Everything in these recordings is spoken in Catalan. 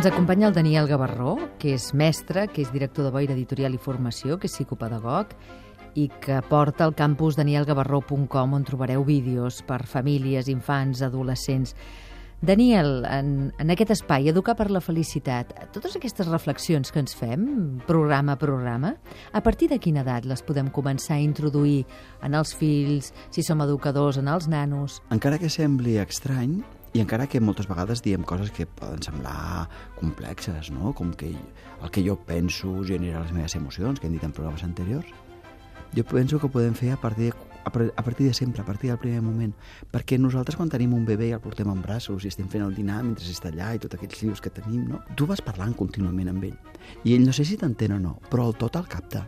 Ens acompanya el Daniel Gavarró, que és mestre, que és director de Boira Editorial i Formació, que és psicopedagog, i que porta al campus danielgavarró.com on trobareu vídeos per famílies, infants, adolescents. Daniel, en, en aquest espai, Educar per la Felicitat, totes aquestes reflexions que ens fem, programa a programa, a partir de quina edat les podem començar a introduir en els fills, si som educadors, en els nanos? Encara que sembli estrany, i encara que moltes vegades diem coses que poden semblar complexes, no? com que el que jo penso genera les meves emocions, que hem dit en programes anteriors, jo penso que ho podem fer a partir de, a partir de sempre, a partir del primer moment. Perquè nosaltres quan tenim un bebè i el portem en braços i estem fent el dinar mentre està allà i tots aquells lius que tenim, no? tu vas parlant contínuament amb ell. I ell no sé si t'entén o no, però el tot el capta.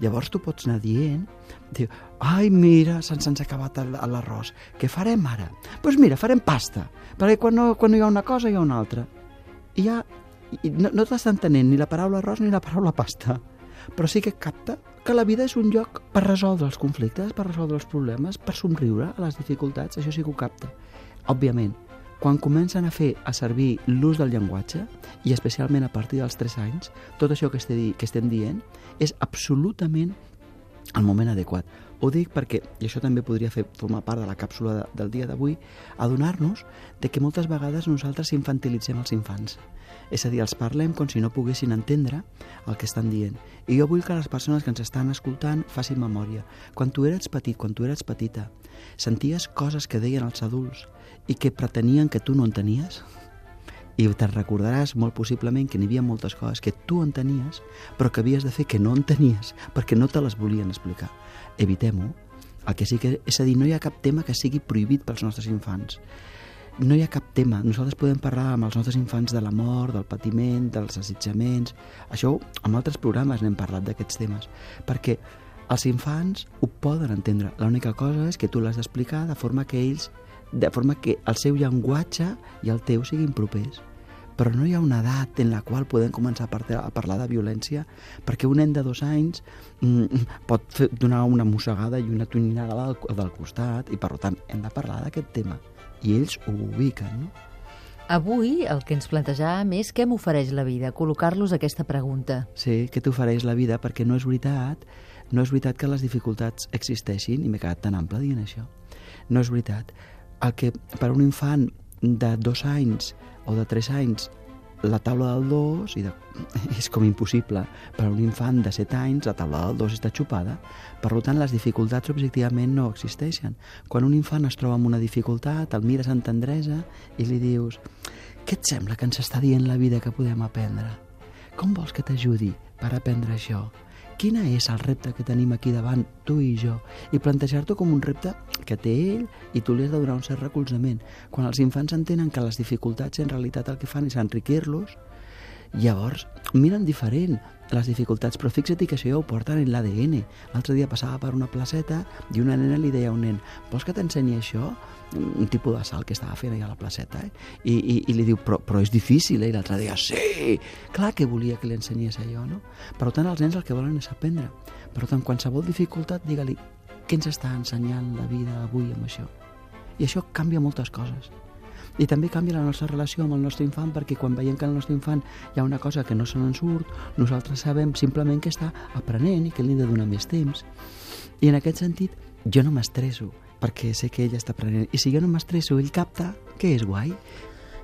Llavors tu pots anar dient, diu, ai, mira, se'ns se acabat l'arròs, què farem ara? Doncs pues mira, farem pasta, perquè quan no, quan no hi ha una cosa hi ha una altra. I ja i no, no t'està entenent ni la paraula arròs ni la paraula pasta, però sí que capta que la vida és un lloc per resoldre els conflictes, per resoldre els problemes, per somriure a les dificultats, això sí que ho capta. Òbviament, quan comencen a fer a servir l'ús del llenguatge, i especialment a partir dels 3 anys, tot això que, estem, que estem dient és absolutament el moment adequat. Ho dic perquè, i això també podria fer formar part de la càpsula de, del dia d'avui, adonar-nos de que moltes vegades nosaltres infantilitzem els infants. És a dir, els parlem com si no poguessin entendre el que estan dient. I jo vull que les persones que ens estan escoltant facin memòria. Quan tu eres petit, quan tu eres petita, senties coses que deien els adults i que pretenien que tu no entenies? I te'n recordaràs molt possiblement que n'hi havia moltes coses que tu entenies, però que havies de fer que no entenies, perquè no te les volien explicar. Evitem-ho. El que sí que és a dir, no hi ha cap tema que sigui prohibit pels nostres infants no hi ha cap tema. Nosaltres podem parlar amb els nostres infants de la mort, del patiment, dels assetjaments... Això, amb altres programes n'hem parlat d'aquests temes, perquè els infants ho poden entendre. L'única cosa és que tu l'has d'explicar de forma que ells de forma que el seu llenguatge i el teu siguin propers. Però no hi ha una edat en la qual podem començar a parlar de violència perquè un nen de dos anys mm, pot fer, donar una mossegada i una tonyinada del, del costat i per tant hem de parlar d'aquest tema i ells ho ubiquen, no? Avui el que ens plantejàvem és què m'ofereix la vida, col·locar-los aquesta pregunta. Sí, què t'ofereix la vida, perquè no és veritat, no és veritat que les dificultats existeixin, i m'he quedat tan ample dient això. No és veritat. El que per un infant de dos anys o de tres anys la taula del 2 i de, és com impossible per a un infant de 7 anys la taula del 2 està xupada per tant les dificultats objectivament no existeixen quan un infant es troba amb una dificultat el mires amb tendresa i li dius què et sembla que ens està dient la vida que podem aprendre? Com vols que t'ajudi per aprendre això? Quina és el repte que tenim aquí davant, tu i jo, i plantejar-t'ho com un repte que té ell i tu li has de donar un cert recolzament. Quan els infants entenen que les dificultats en realitat el que fan és enriquir-los, llavors miren diferent les dificultats, però fixa't que això ja ho porten en l'ADN. L'altre dia passava per una placeta i una nena li deia a un nen vols que t'ensenyi això? Un tipus de salt que estava fent allà a la placeta, eh? I, i, i li diu, però, però és difícil, eh? I l'altre dia, sí! Clar que volia que li ensenyés allò, no? Per tant, els nens el que volen és aprendre. Per tant, qualsevol dificultat, digue-li, què ens està ensenyant la vida avui amb això? I això canvia moltes coses. I també canvia la nostra relació amb el nostre infant perquè quan veiem que el nostre infant hi ha una cosa que no se n'en surt, nosaltres sabem simplement que està aprenent i que li hem de donar més temps. I en aquest sentit, jo no m'estresso perquè sé que ell està aprenent. I si jo no m'estresso, ell capta que és guai.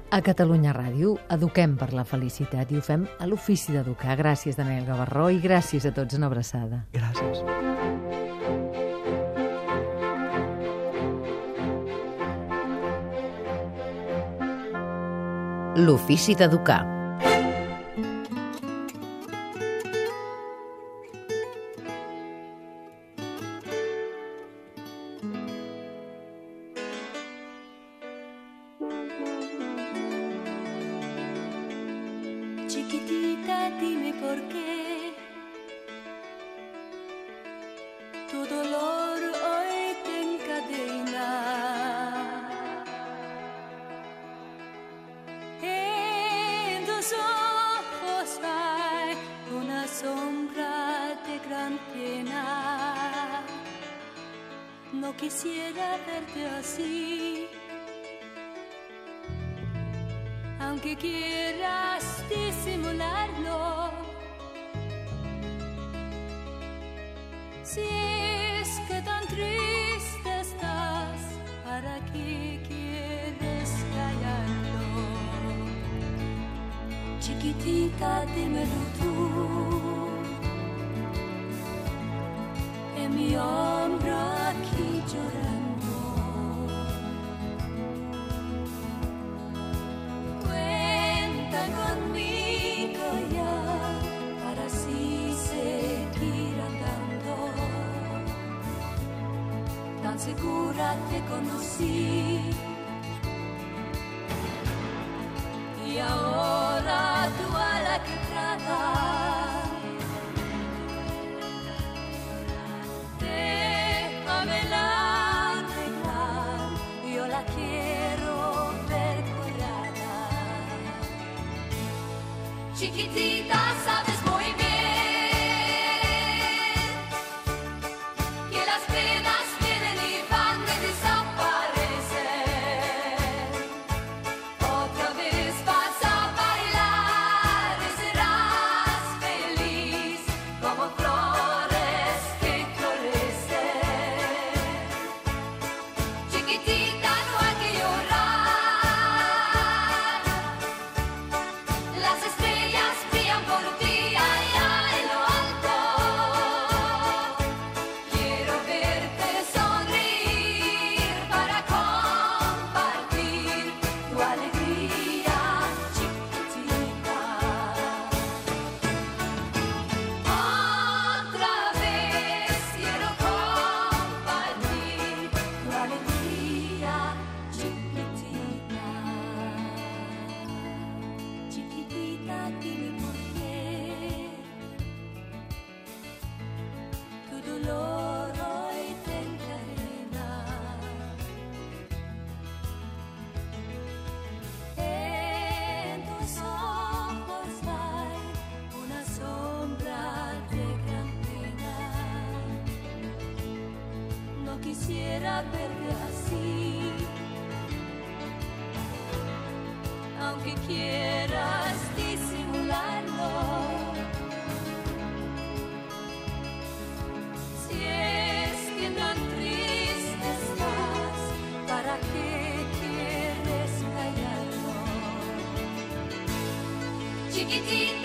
A Catalunya Ràdio eduquem per la felicitat i ho fem a l'ofici d'educar. Gràcies, Daniel Gavarró, i gràcies a tots. Una abraçada. Gràcies. L'ofici d'educar. Chiquitita, dime por qué tu dolor No quisiera verte así, aunque quieras disimularlo. Si es que tan triste estás, ¿para qué quieres callarlo? Chiquitita, dímelo tú. ยอมรับ quisiera verte así, aunque quieras disimularlo. Si es que tan triste estás, ¿para qué quieres callarlo? Chiquitín.